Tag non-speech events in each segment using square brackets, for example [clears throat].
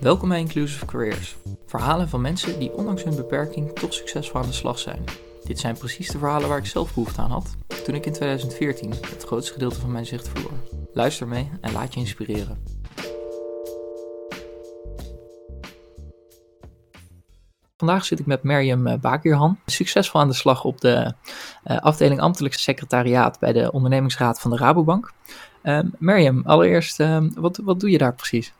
Welkom bij Inclusive Careers. Verhalen van mensen die ondanks hun beperking toch succesvol aan de slag zijn. Dit zijn precies de verhalen waar ik zelf behoefte aan had toen ik in 2014 het grootste gedeelte van mijn zicht verloor. Luister mee en laat je inspireren. Vandaag zit ik met Merjam eh, Bakirhan, succesvol aan de slag op de uh, afdeling ambtelijk secretariaat bij de ondernemingsraad van de Rabobank. Uh, allereerst, uh, wat, wat doe je daar precies?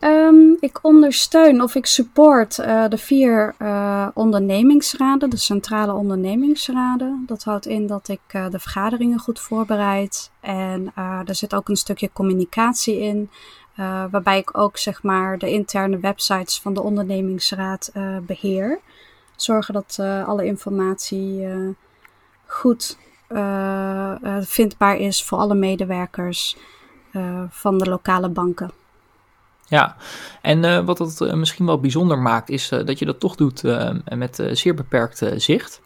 Um, ik ondersteun of ik support uh, de vier uh, ondernemingsraden, de centrale ondernemingsraden. Dat houdt in dat ik uh, de vergaderingen goed voorbereid en er zit ook een stukje communicatie in. waarbij ik ook zeg maar de interne websites van de ondernemingsraad beheer. Zorgen dat alle informatie goed vindbaar is voor alle medewerkers van de lokale banken. Ja, en uh, wat het uh, misschien wel bijzonder maakt, is uh, dat je dat toch doet met zeer beperkt zicht.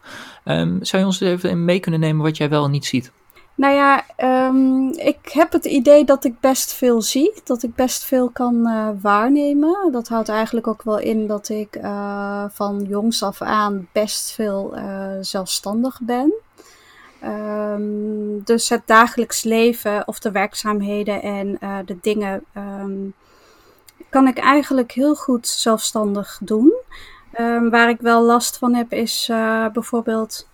Um, zou je ons even mee kunnen nemen wat jij wel en niet ziet? Nou ja, um, ik heb het idee dat ik best veel zie, dat ik best veel kan waarnemen. Dat houdt eigenlijk ook wel in dat ik van jongs af aan best veel zelfstandig ben. Um, dus het dagelijks leven of de werkzaamheden en de dingen kan ik eigenlijk heel goed zelfstandig doen. Um, waar ik wel last van heb is uh, bijvoorbeeld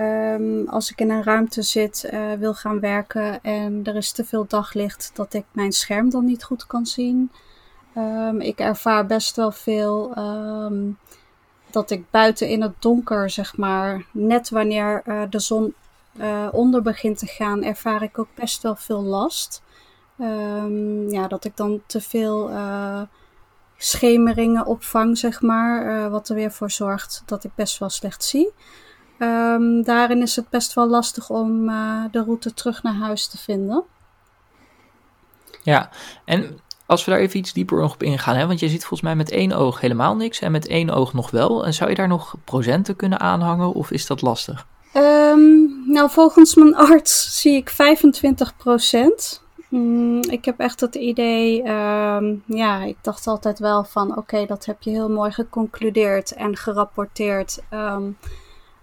um, als ik in een ruimte zit, uh, wil gaan werken en er is te veel daglicht, dat ik mijn scherm dan niet goed kan zien. Um, ik ervaar best wel veel dat ik buiten in het donker, zeg maar, net wanneer uh, de zon onder begint te gaan, ervaar ik ook best wel veel last. Um, ja, dat ik dan te veel uh, schemeringen opvang, zeg maar. Uh, wat er weer voor zorgt dat ik best wel slecht zie. Um, daarin is het best wel lastig om uh, de route terug naar huis te vinden. Ja, en als we daar even iets dieper op ingaan, hè, want je ziet volgens mij met één oog helemaal niks en met één oog nog wel. En zou je daar nog procenten kunnen aanhangen of is dat lastig? Um, nou, volgens mijn arts zie ik 25 procent. Mm, ik heb echt het idee, um, ja, ik dacht altijd wel van oké, dat heb je heel mooi geconcludeerd en gerapporteerd. Um,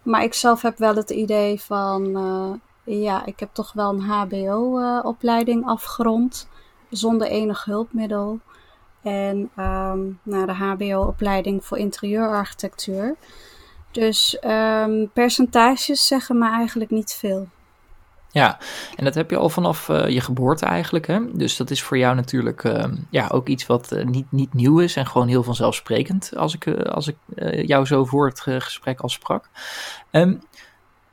maar ik zelf heb wel het idee van, uh, ja, ik heb toch wel een HBO-opleiding afgerond zonder enig hulpmiddel. En um, de HBO-opleiding voor interieurarchitectuur. Dus percentages zeggen me eigenlijk niet veel. Ja, en dat heb je al vanaf uh, je geboorte eigenlijk. Hè? Dus dat is voor jou natuurlijk uh, ja, ook iets wat uh, niet, niet nieuw is en gewoon heel vanzelfsprekend als ik, als ik jou zo voor het gesprek al sprak. Um,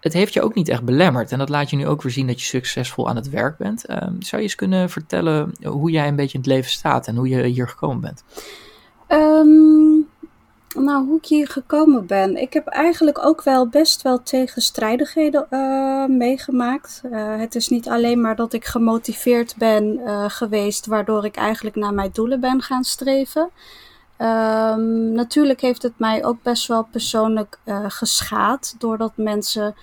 het heeft je ook niet echt belemmerd en dat laat je nu ook weer zien dat je succesvol aan het werk bent. Um, zou je eens kunnen vertellen hoe jij een beetje in het leven staat en hoe je hier gekomen bent? Um, nou, hoe ik hier gekomen ben. Ik heb eigenlijk ook wel best wel tegenstrijdigheden uh, meegemaakt. Uh, het is niet alleen maar dat ik gemotiveerd ben uh, geweest, waardoor ik eigenlijk naar mijn doelen ben gaan streven. Um, natuurlijk heeft het mij ook best wel persoonlijk geschaad, doordat mensen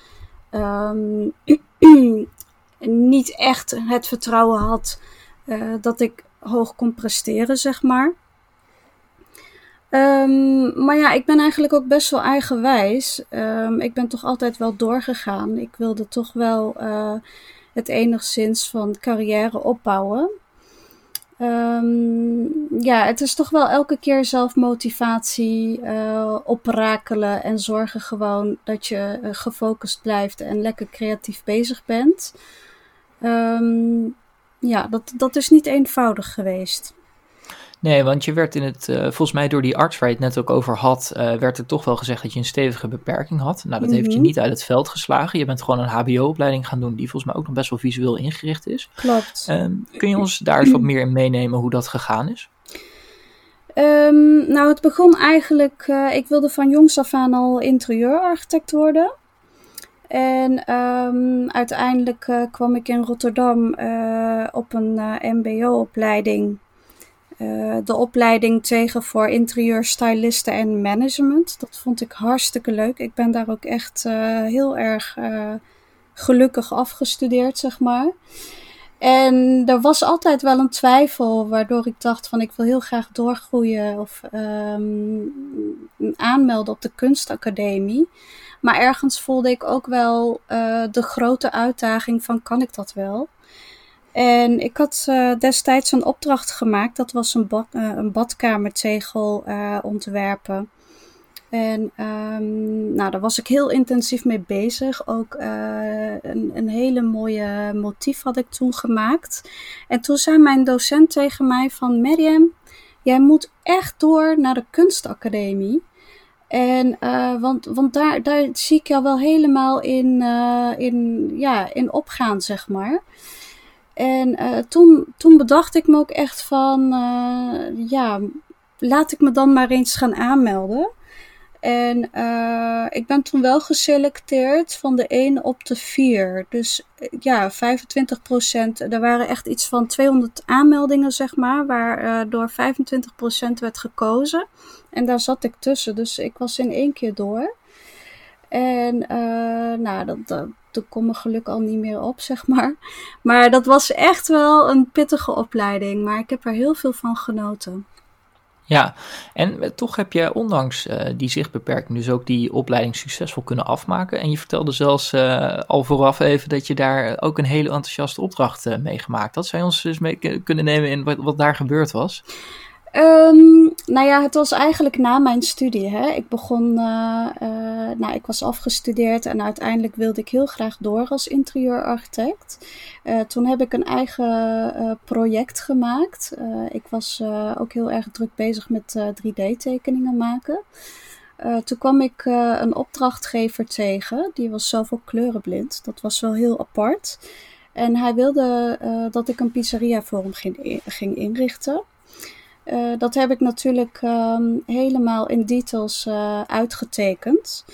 um, [clears throat] niet echt het vertrouwen had dat ik hoog kon presteren, zeg maar. Um, maar ja, ik ben eigenlijk ook best wel eigenwijs. Um, ik ben toch altijd wel doorgegaan. Ik wilde toch wel uh, het enigszins van carrière opbouwen. Um, ja, het is toch wel elke keer zelfmotivatie uh, oprakelen en zorgen gewoon dat je uh, gefocust blijft en lekker creatief bezig bent. ja, dat, dat is niet eenvoudig geweest. Nee, want je werd in het, uh, volgens mij door die arts waar je het net ook over had, uh, werd er toch wel gezegd dat je een stevige beperking had. Nou, dat mm -hmm. heeft je niet uit het veld geslagen. Je bent gewoon een HBO-opleiding gaan doen, die volgens mij ook nog best wel visueel ingericht is. Klopt. Um, kun je ons daar eens wat meer in meenemen hoe dat gegaan is? Um, nou, het begon eigenlijk, uh, ik wilde van jongs af aan al interieurarchitect worden. En um, uiteindelijk kwam ik in Rotterdam op een MBO-opleiding uh, de opleiding tegen voor interieurstylisten en management. Dat vond ik hartstikke leuk. Ik ben daar ook echt uh, heel erg uh, gelukkig afgestudeerd, zeg maar. En er was altijd wel een twijfel, waardoor ik dacht van ik wil heel graag doorgroeien of um, aanmelden op de kunstacademie. Maar ergens voelde ik ook wel de grote uitdaging van kan ik dat wel? En ik had uh, destijds een opdracht gemaakt, dat was een, uh, een badkamertegel ontwerpen. En um, nou, daar was ik heel intensief mee bezig. Ook een, een hele mooie motief had ik toen gemaakt. En toen zei mijn docent tegen mij van... Miriam, jij moet echt door naar de kunstacademie. En, want, want daar, daar zie ik jou wel helemaal in, in, ja, in opgaan, zeg maar. En uh, toen, toen bedacht ik me ook echt van, ja, laat ik me dan maar eens gaan aanmelden. En uh, ik ben toen wel geselecteerd van de 1 op de 4. Dus eh, ja, 25 procent. Er waren echt iets van 200 aanmeldingen, zeg maar, waardoor uh, 25 procent werd gekozen. En daar zat ik tussen, dus ik was in één keer door. En nou, dat, toen kon mijn geluk al niet meer op, zeg maar. Maar dat was echt wel een pittige opleiding. Maar ik heb er heel veel van genoten. Ja, en toch heb je ondanks uh, die zichtbeperking dus ook die opleiding succesvol kunnen afmaken. En je vertelde zelfs uh, al vooraf even dat je daar ook een hele enthousiaste opdracht uh, mee gemaakt had. Zou je ons dus mee kunnen nemen in wat, wat daar gebeurd was? Um, nou ja, het was eigenlijk na mijn studie. Hè. Ik begon, uh, uh, nou, ik was afgestudeerd en uiteindelijk wilde ik heel graag door als interieurarchitect. Uh, toen heb ik een eigen project gemaakt. ik was ook heel erg druk bezig met 3D-tekeningen maken. toen kwam ik een opdrachtgever tegen, die was ook kleurenblind. Dat was wel heel apart. En hij wilde dat ik een pizzeria voor hem ging, ging inrichten. Uh, dat heb ik natuurlijk um, helemaal in details uh, uitgetekend.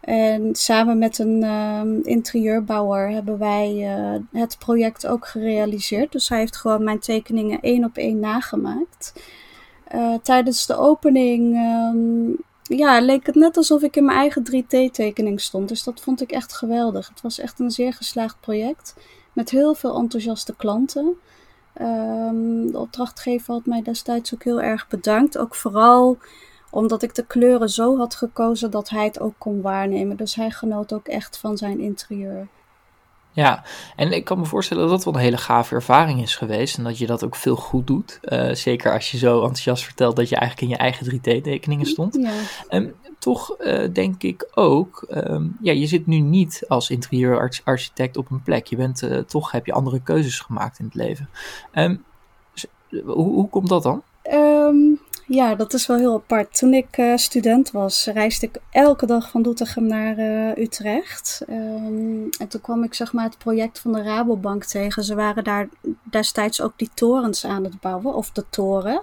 En samen met een um, interieurbouwer hebben wij uh, het project ook gerealiseerd. Dus hij heeft gewoon mijn tekeningen één op één nagemaakt. tijdens de opening um, ja, leek het net alsof ik in mijn eigen 3D-tekening stond. Dus dat vond ik echt geweldig. Het was echt een zeer geslaagd project. Met heel veel enthousiaste klanten. Um, de opdrachtgever had mij destijds ook heel erg bedankt. Ook vooral omdat ik de kleuren zo had gekozen dat hij het ook kon waarnemen. Dus hij genoot ook echt van zijn interieur. Ja, en ik kan me voorstellen dat dat wel een hele gave ervaring is geweest. En dat je dat ook veel goed doet. Uh, zeker als je zo enthousiast vertelt dat je eigenlijk in je eigen 3D-tekeningen stond. Ja. Um, toch uh, denk ik ook, um, ja, je zit nu niet als interieurarchitect op een plek. Je bent, uh, toch heb je andere keuzes gemaakt in het leven. Um, hoe, hoe komt dat dan? Ja, dat is wel heel apart. Toen ik uh, student was, reisde ik elke dag van Doetinchem naar uh, Utrecht. Um, en toen kwam ik zeg maar het project van de Rabobank tegen. Ze waren daar destijds ook die torens aan het bouwen, of de toren.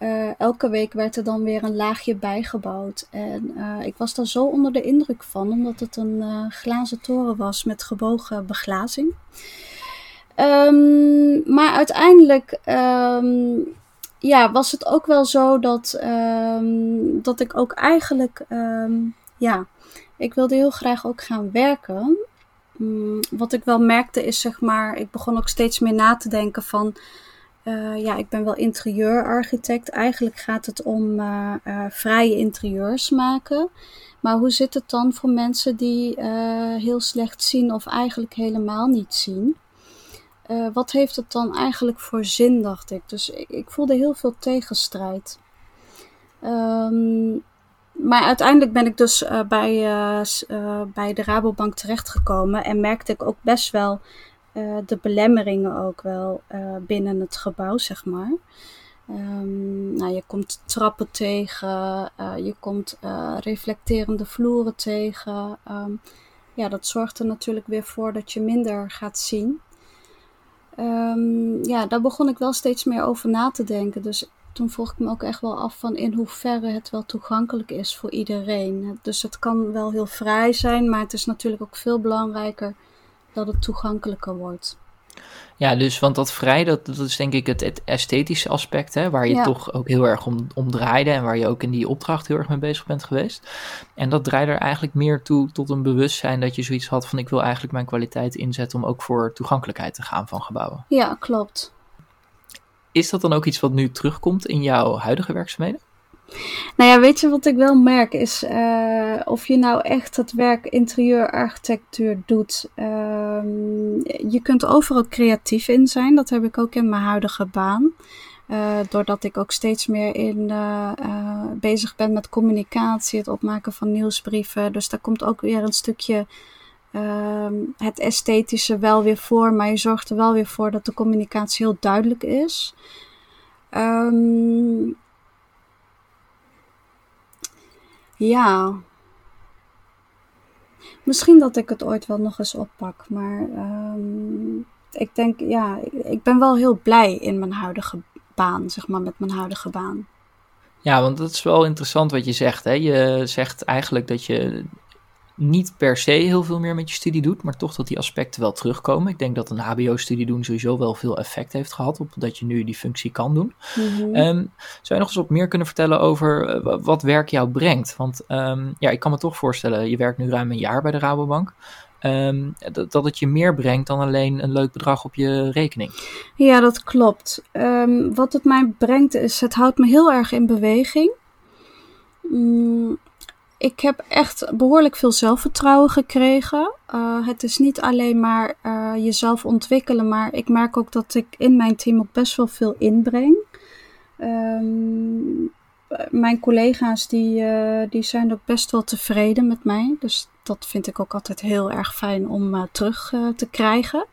Uh, elke week werd er dan weer een laagje bijgebouwd. En ik was daar zo onder de indruk van, omdat het een glazen toren was met gebogen beglazing. Um, maar uiteindelijk um, ja, was het ook wel zo dat, um, dat ik ook eigenlijk, um, ja, ik wilde heel graag ook gaan werken. Um, wat ik wel merkte is, zeg maar, ik begon ook steeds meer na te denken van, uh, ja, ik ben wel interieurarchitect. Eigenlijk gaat het om uh, uh, vrije interieurs maken. Maar hoe zit het dan voor mensen die heel slecht zien of eigenlijk helemaal niet zien? Uh, wat heeft het dan eigenlijk voor zin, dacht ik. Dus ik, ik voelde heel veel tegenstrijd. Um, maar uiteindelijk ben ik dus uh, bij, uh, bij de Rabobank terechtgekomen en merkte ik ook best wel de belemmeringen ook wel binnen het gebouw, zeg maar. Um, nou, je komt trappen tegen, je komt reflecterende vloeren tegen. Um, ja, dat zorgt er natuurlijk weer voor dat je minder gaat zien. Um, ja, daar begon ik wel steeds meer over na te denken. Dus toen vroeg ik me ook echt wel af van in hoeverre het wel toegankelijk is voor iedereen. Dus het kan wel heel vrij zijn, maar het is natuurlijk ook veel belangrijker dat het toegankelijker wordt. Ja, dus want dat vrij, dat, dat is denk ik het, het esthetische aspect, hè, waar je toch ook heel erg om, om draaide en waar je ook in die opdracht heel erg mee bezig bent geweest. En dat draaide er eigenlijk meer toe tot een bewustzijn dat je zoiets had van ik wil eigenlijk mijn kwaliteit inzetten om ook voor toegankelijkheid te gaan van gebouwen. Ja, klopt. Is dat dan ook iets wat nu terugkomt in jouw huidige werkzaamheden? Nou ja, weet je wat ik wel merk is uh, of je nou echt het werk interieurarchitectuur doet. Uh, je kunt overal creatief in zijn. Dat heb ik ook in mijn huidige baan. Uh, doordat ik ook steeds meer in, uh, bezig ben met communicatie, het opmaken van nieuwsbrieven. Dus daar komt ook weer een stukje ehm, het esthetische wel weer voor. Maar je zorgt er wel weer voor dat de communicatie heel duidelijk is. Um, Ja. Misschien dat ik het ooit wel nog eens oppak. Maar um, ik denk, ja, ik ben wel heel blij in mijn huidige baan, zeg maar, met mijn huidige baan. Ja, want dat is wel interessant wat je zegt. Hè? Je zegt eigenlijk dat je niet per se heel veel meer met je studie doet, maar toch dat die aspecten wel terugkomen. Ik denk dat een HBO-studie doen sowieso wel veel effect heeft gehad op dat je nu die functie kan doen. Mm zou je nog eens wat meer kunnen vertellen over eh, wat werk jou brengt? Want um, ja, ik kan me toch voorstellen, je werkt nu ruim een jaar bij de Rabobank. Um, dat, dat het je meer brengt dan alleen een leuk bedrag op je rekening. Ja, dat klopt. Wat het mij brengt is, het houdt me heel erg in beweging. Mm, ik heb echt behoorlijk veel zelfvertrouwen gekregen. Uh, het is niet alleen maar uh, jezelf ontwikkelen, maar ik merk ook dat ik in mijn team ook best wel veel inbreng. Um, mijn collega's die, uh, die zijn ook best wel tevreden met mij. Dus dat vind ik ook altijd heel erg fijn om terug te krijgen.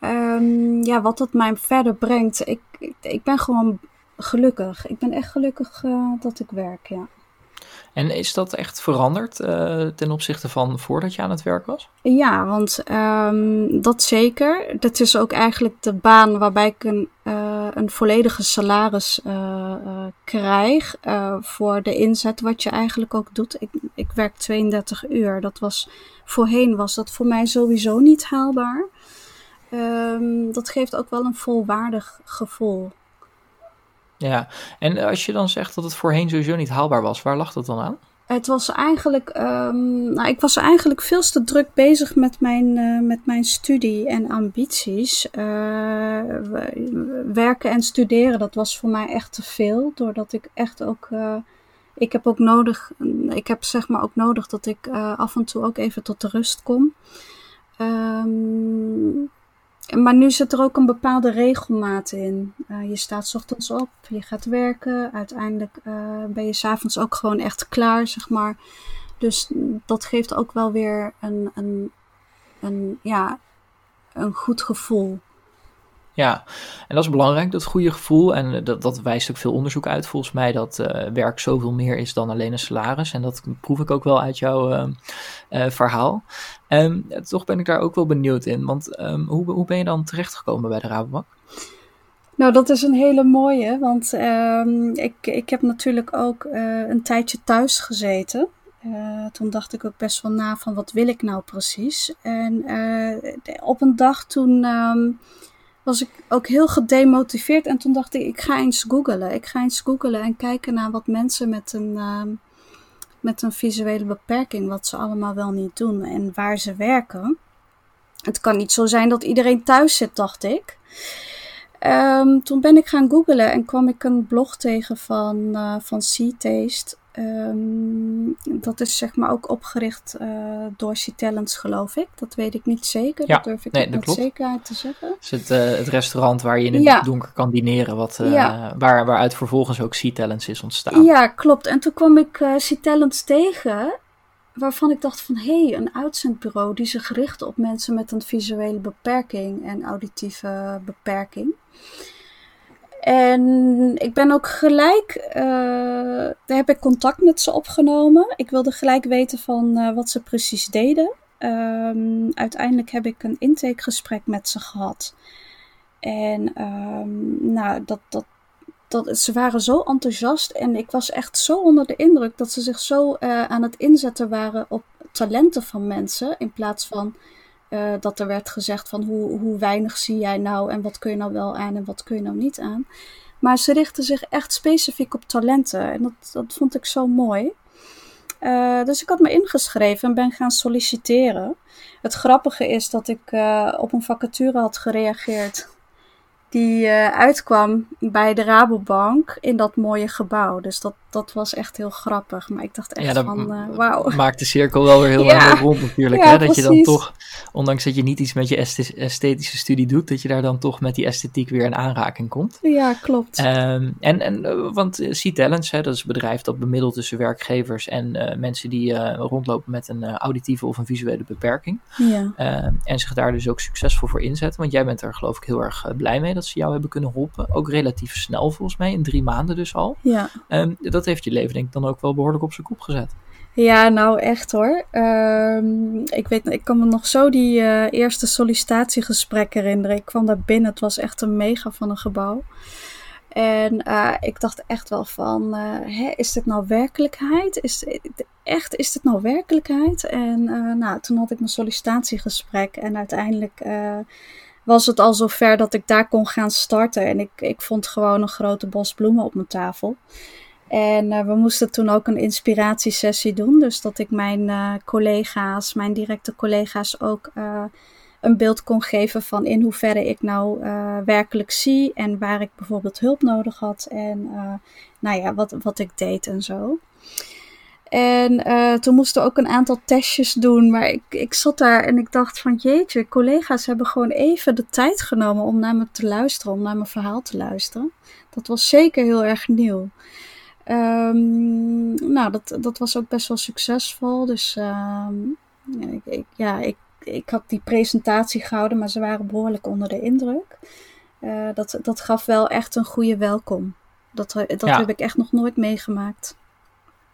Um, ja, wat dat mij verder brengt. Ik, ik, ik, ben gewoon gelukkig. Ik ben echt gelukkig dat ik werk, ja. En is dat echt veranderd uh, ten opzichte van voordat je aan het werk was? Ja, want um, dat zeker. Dat is ook eigenlijk de baan waarbij ik een, uh, een volledige salaris uh, krijg voor de inzet wat je eigenlijk ook doet. Ik, ik werk 32 uur. Dat was, voorheen was dat voor mij sowieso niet haalbaar. Um, dat geeft ook wel een volwaardig gevoel. Ja, en als je dan zegt dat het voorheen sowieso niet haalbaar was, waar lag dat dan aan? Het was eigenlijk, um, nou, ik was eigenlijk veel te druk bezig met mijn, uh, met mijn studie en ambities. Uh, werken en studeren, dat was voor mij echt te veel, doordat ik echt ook, ik heb ook nodig, ik heb zeg maar ook nodig dat ik af en toe ook even tot de rust kom. Um, maar nu zit er ook een bepaalde regelmaat in. Uh, je staat ochtends op, je gaat werken. Uiteindelijk uh, ben je s'avonds ook gewoon echt klaar, zeg maar. Dus dat geeft ook wel weer een, een, een, ja, een goed gevoel. Ja, en dat is belangrijk, dat goede gevoel. En dat, dat wijst ook veel onderzoek uit, volgens mij, dat uh, werk zoveel meer is dan alleen een salaris. En dat proef ik ook wel uit jouw uh, uh, verhaal. Um, toch ben ik daar ook wel benieuwd in, want um, hoe, hoe ben je dan terechtgekomen bij de Rabobank? Nou, dat is een hele mooie, want ik, ik heb natuurlijk ook een tijdje thuis gezeten. Toen dacht ik ook best wel na van wat wil ik nou precies. En op een dag toen was ik ook heel gedemotiveerd. En toen dacht ik, ik ga eens googelen. Ik ga eens googelen en kijken naar wat mensen met een, uh, met een visuele beperking, wat ze allemaal wel niet doen en waar ze werken. Het kan niet zo zijn dat iedereen thuis zit, dacht ik. Um, toen ben ik gaan googelen en kwam ik een blog tegen van, uh, van Sea-Taste. Um, dat is zeg maar ook opgericht uh, door C-Talents, geloof ik. Dat weet ik niet zeker. Ja, dat durf ik nee, niet dat met zekerheid te zeggen. Het is het, uh, het restaurant waar je in het Ja. donker kan dineren, wat, uh, Ja. waar, waaruit vervolgens ook C-Talents is ontstaan. Ja, klopt. En toen kwam ik C-Talents tegen, waarvan ik dacht van... hé, hey, een uitzendbureau die zich richt op mensen met een visuele beperking en auditieve beperking. En ik ben ook gelijk, uh, daar heb ik contact met ze opgenomen. Ik wilde gelijk weten van uh, wat ze precies deden. Um, uiteindelijk heb ik een intakegesprek met ze gehad. En um, nou, dat, dat, dat, ze waren zo enthousiast en ik was echt zo onder de indruk dat ze zich zo uh, aan het inzetten waren op talenten van mensen in plaats van dat er werd gezegd van hoe, hoe weinig zie jij nou en wat kun je nou wel aan en wat kun je nou niet aan. Maar ze richten zich echt specifiek op talenten en dat, dat vond ik zo mooi. Uh, dus ik had me ingeschreven en ben gaan solliciteren. Het grappige is dat ik uh, op een vacature had gereageerd die uitkwam bij de Rabobank in dat mooie gebouw. Dus dat, dat was echt heel grappig. Maar ik dacht echt ja, van, uh, wauw. [laughs] maakt de cirkel wel weer heel ja. erg rond natuurlijk. Ja, hè? Dat je dan toch, ondanks dat je niet iets met je esthetische studie doet, dat je daar dan toch met die esthetiek weer in aanraking komt. Ja, klopt. Um, en, en, uh, want C-Talents, dat is een bedrijf dat bemiddelt tussen werkgevers en mensen die rondlopen met een auditieve of een visuele beperking. Ja. Ehm, en zich daar dus ook succesvol voor inzetten. Want jij bent er geloof ik heel erg blij mee dat ze jou hebben kunnen helpen. Ook relatief snel volgens mij, in drie maanden dus al. Ja. Um, dat heeft je leven denk dan ook wel behoorlijk op zijn kop gezet. Ja, nou echt hoor. Um, ik, weet, ik kan me nog zo die uh, eerste sollicitatiegesprek herinneren. Ik kwam daar binnen, het was echt een mega van een gebouw. En uh, ik dacht echt wel van, uh, hè, is dit nou werkelijkheid? Is, echt, is dit nou werkelijkheid? En nou, toen had ik mijn sollicitatiegesprek en uiteindelijk was het al zover dat ik daar kon gaan starten. En ik, ik vond gewoon een grote bos bloemen op mijn tafel. En uh, we moesten toen ook een inspiratiesessie doen. Dus dat ik mijn uh, collega's, mijn directe collega's ook uh, een beeld kon geven van in hoeverre ik nou werkelijk zie. En waar ik bijvoorbeeld hulp nodig had. En nou ja, wat, wat ik deed en zo. En toen moesten we ook een aantal testjes doen. Maar ik, ik zat daar en ik dacht van jeetje, collega's hebben gewoon even de tijd genomen om naar me te luisteren. Om naar mijn verhaal te luisteren. Dat was zeker heel erg nieuw. Um, nou, dat, dat was ook best wel succesvol. Dus um, ja, ik, ik, ja, ik, ik had die presentatie gehouden, maar ze waren behoorlijk onder de indruk. Uh, dat, dat gaf wel echt een goede welkom. Dat, dat ja. heb ik echt nog nooit meegemaakt.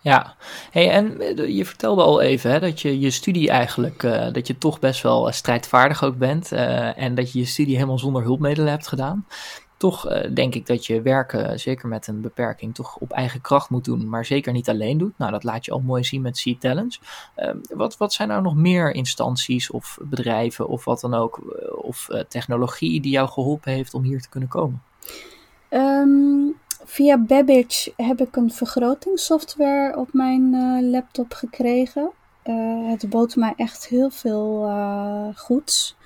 Ja, hey, en eh, je vertelde al even hè, dat je je studie eigenlijk, uh, dat je toch best wel strijdvaardig ook bent uh, en dat je je studie helemaal zonder hulpmiddelen hebt gedaan toch uh, denk ik dat je werken, zeker met een beperking, toch op eigen kracht moet doen, maar zeker niet alleen doet. Nou, dat laat je al mooi zien met Sea Talents. Uh, wat, wat zijn nou nog meer instanties of bedrijven of wat dan ook, uh, of technologie die jou geholpen heeft om hier te kunnen komen? Um, via Babbage heb ik een vergrotingssoftware op mijn laptop gekregen. het bood mij echt heel veel goeds.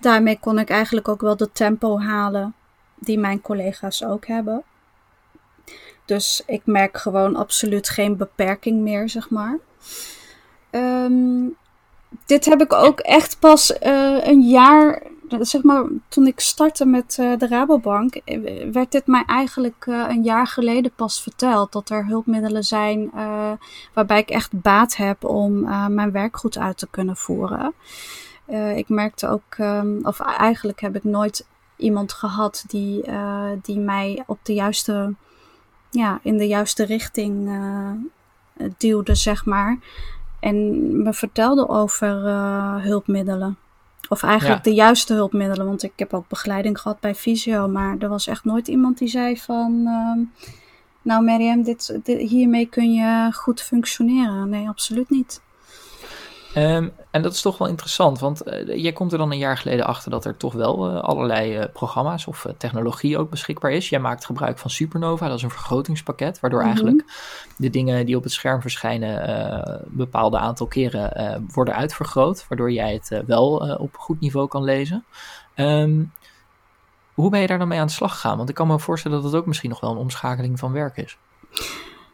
Daarmee kon ik eigenlijk ook wel de tempo halen die mijn collega's ook hebben. Dus ik merk gewoon absoluut geen beperking meer, zeg maar. Um, dit heb ik ook echt pas uh, een jaar, zeg maar, toen ik startte met uh, de Rabobank, eh, werd dit mij eigenlijk een jaar geleden pas verteld. Dat er hulpmiddelen zijn waarbij ik echt baat heb om mijn werk goed uit te kunnen voeren. ik merkte ook, um, of eigenlijk heb ik nooit iemand gehad die, uh, die mij op de juiste, ja, in de juiste richting uh, duwde, zeg maar. En me vertelde over uh, hulpmiddelen. Of eigenlijk ja. de juiste hulpmiddelen. Want ik heb ook begeleiding gehad bij fysio. Maar er was echt nooit iemand die zei van... nou Miriam, dit, dit, hiermee kun je goed functioneren. Nee, absoluut niet. Um, en dat is toch wel interessant, want uh, jij komt er dan een jaar geleden achter dat er toch wel uh, allerlei uh, programma's of technologie ook beschikbaar is. Jij maakt gebruik van Supernova, dat is een vergrotingspakket, waardoor mm -hmm. eigenlijk de dingen die op het scherm verschijnen een bepaalde aantal keren worden uitvergroot, waardoor jij het wel op goed niveau kan lezen. Um, hoe ben je daar dan mee aan de slag gegaan? Want ik kan me voorstellen dat het ook misschien nog wel een omschakeling van werk is.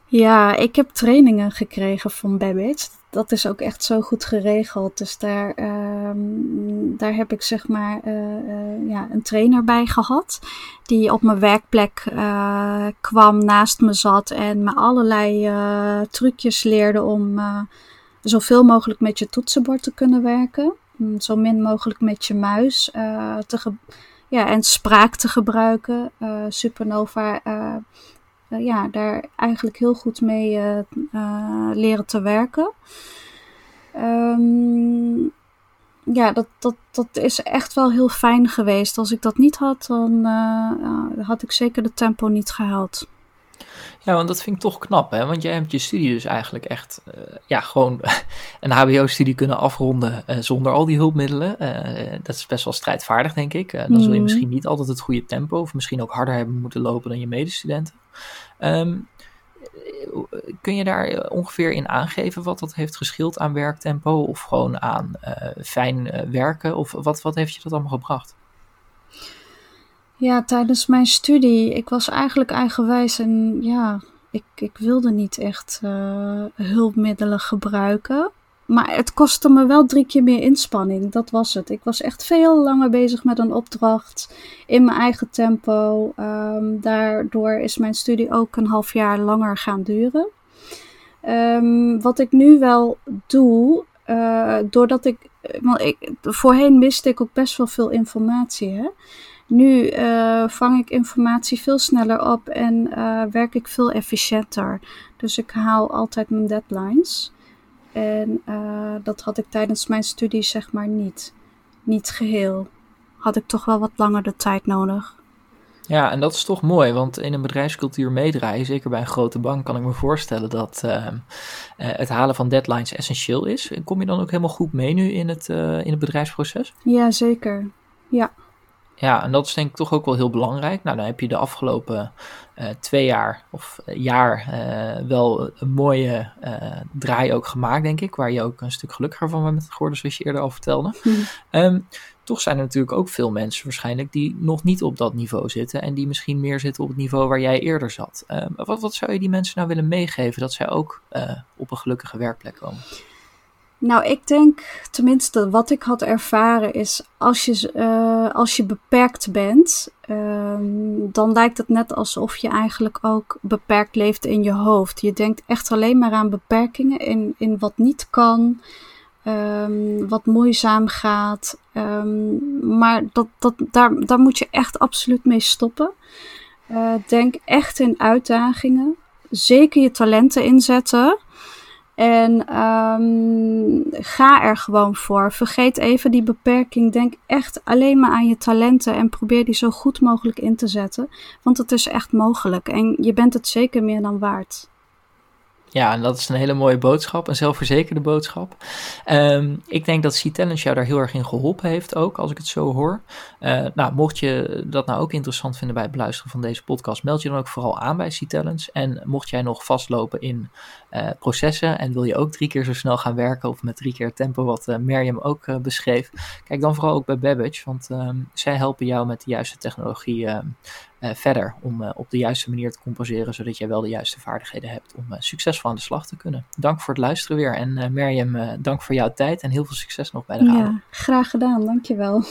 Ja, ik heb trainingen gekregen van Babbage. Dat is ook echt zo goed geregeld. Dus daar, um, daar heb ik zeg maar uh, uh, ja, een trainer bij gehad. Die op mijn werkplek uh, kwam, naast me zat en me allerlei trucjes leerde om zoveel mogelijk met je toetsenbord te kunnen werken. Mm, zo min mogelijk met je muis te ja, en spraak te gebruiken. Supernova uh, ja, daar eigenlijk heel goed mee uh, uh, leren te werken. Um, ja, dat, dat, dat is echt wel heel fijn geweest. Als ik dat niet had, dan had ik zeker de tempo niet gehaald. Ja, want dat vind ik toch knap, hè? Want jij hebt je studie dus eigenlijk echt, uh, ja, gewoon [laughs] een HBO-studie kunnen afronden uh, zonder al die hulpmiddelen. Uh, dat is best wel strijdvaardig, denk ik. dan zul je Mhm. misschien niet altijd het goede tempo, of misschien ook harder hebben moeten lopen dan je medestudenten. Ehm, kun je daar ongeveer in aangeven wat dat heeft geschild aan werktempo, of gewoon aan fijn werken, of wat, wat heeft je dat allemaal gebracht? Ja, tijdens mijn studie, ik was eigenlijk eigenwijs en ja, ik, ik wilde niet echt uh, hulpmiddelen gebruiken. Maar het kostte me wel drie keer meer inspanning, dat was het. Ik was echt veel langer bezig met een opdracht in mijn eigen tempo. Um, daardoor is mijn studie ook een half jaar langer gaan duren. Um, wat ik nu wel doe, uh, doordat ik, want ik, voorheen miste ik ook best wel veel informatie. Hè? Nu uh, vang ik informatie veel sneller op en uh, werk ik veel efficiënter. Dus ik haal altijd mijn deadlines. En uh, dat had ik tijdens mijn studie zeg maar niet. Niet geheel. Had ik toch wel wat langer de tijd nodig. Ja, en dat is toch mooi, want in een bedrijfscultuur meedraaien, zeker bij een grote bank, kan ik me voorstellen dat uh, het halen van deadlines essentieel is. Kom je dan ook helemaal goed mee nu in het, uh, in het bedrijfsproces? Ja, zeker. Ja. Ja, en dat is denk ik toch ook wel heel belangrijk. Nou, dan heb je de afgelopen uh, twee jaar of jaar uh, wel een mooie uh, draai ook gemaakt, denk ik. Waar je ook een stuk gelukkiger van bent geworden, zoals je eerder al vertelde. [laughs] Hm. Um, toch zijn er natuurlijk ook veel mensen waarschijnlijk die nog niet op dat niveau zitten. En die misschien meer zitten op het niveau waar jij eerder zat. Um, wat, wat zou je die mensen nou willen meegeven dat zij ook op een gelukkige werkplek komen? Nou, ik denk, tenminste, wat ik had ervaren is, als je, uh, als je beperkt bent, uh, dan lijkt het net alsof je eigenlijk ook beperkt leeft in je hoofd. Je denkt echt alleen maar aan beperkingen, in, in wat niet kan, um, wat moeizaam gaat. Um, maar dat, dat, daar, daar moet je echt absoluut mee stoppen. Uh, denk echt in uitdagingen. Zeker je talenten inzetten. En um, ga er gewoon voor. Vergeet even die beperking. Denk echt alleen maar aan je talenten en probeer die zo goed mogelijk in te zetten. Want het is echt mogelijk en je bent het zeker meer dan waard. Ja, en dat is een hele mooie boodschap, een zelfverzekerde boodschap. Um, ik denk dat C-Talents jou daar heel erg in geholpen heeft ook, als ik het zo hoor. Uh, nou, mocht je dat nou ook interessant vinden bij het beluisteren van deze podcast, meld je dan ook vooral aan bij C-Talents. En mocht jij nog vastlopen in uh, processen en wil je ook drie keer zo snel gaan werken of met drie keer tempo wat uh, ook beschreef, kijk dan vooral ook bij Babbage, want um, zij helpen jou met de juiste technologie uh, verder om op de juiste manier te compenseren, zodat jij wel de juiste vaardigheden hebt om succesvol aan de slag te kunnen. Dank voor het luisteren weer en Mirjam, dank voor jouw tijd en heel veel succes nog bij de radio. Ja, graag gedaan, dankjewel.